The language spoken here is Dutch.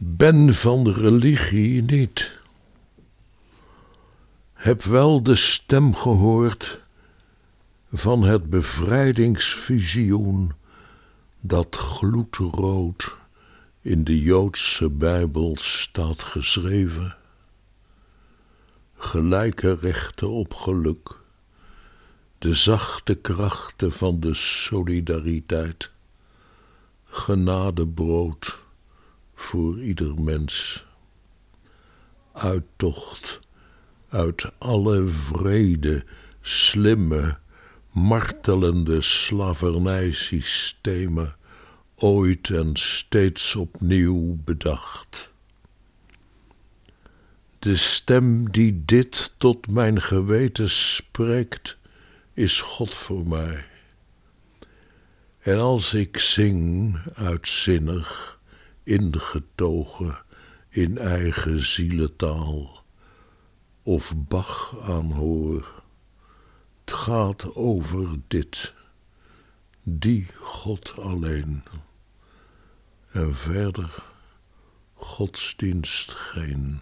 Ben van religie niet. Heb wel de stem gehoord van het bevrijdingsvisioen dat gloedrood in de Joodse Bijbel staat geschreven. Gelijke rechten op geluk, de zachte krachten van de solidariteit, genadebrood voor ieder mens. Uittocht uit alle vrede, slimme, martelende slavernijsystemen ooit en steeds opnieuw bedacht. De stem die dit tot mijn geweten spreekt, is God voor mij. En als ik zing uitzinnig, ingetogen in eigen zieletaal, of Bach aanhoor, het gaat over dit, die God alleen en verder godsdienst geen.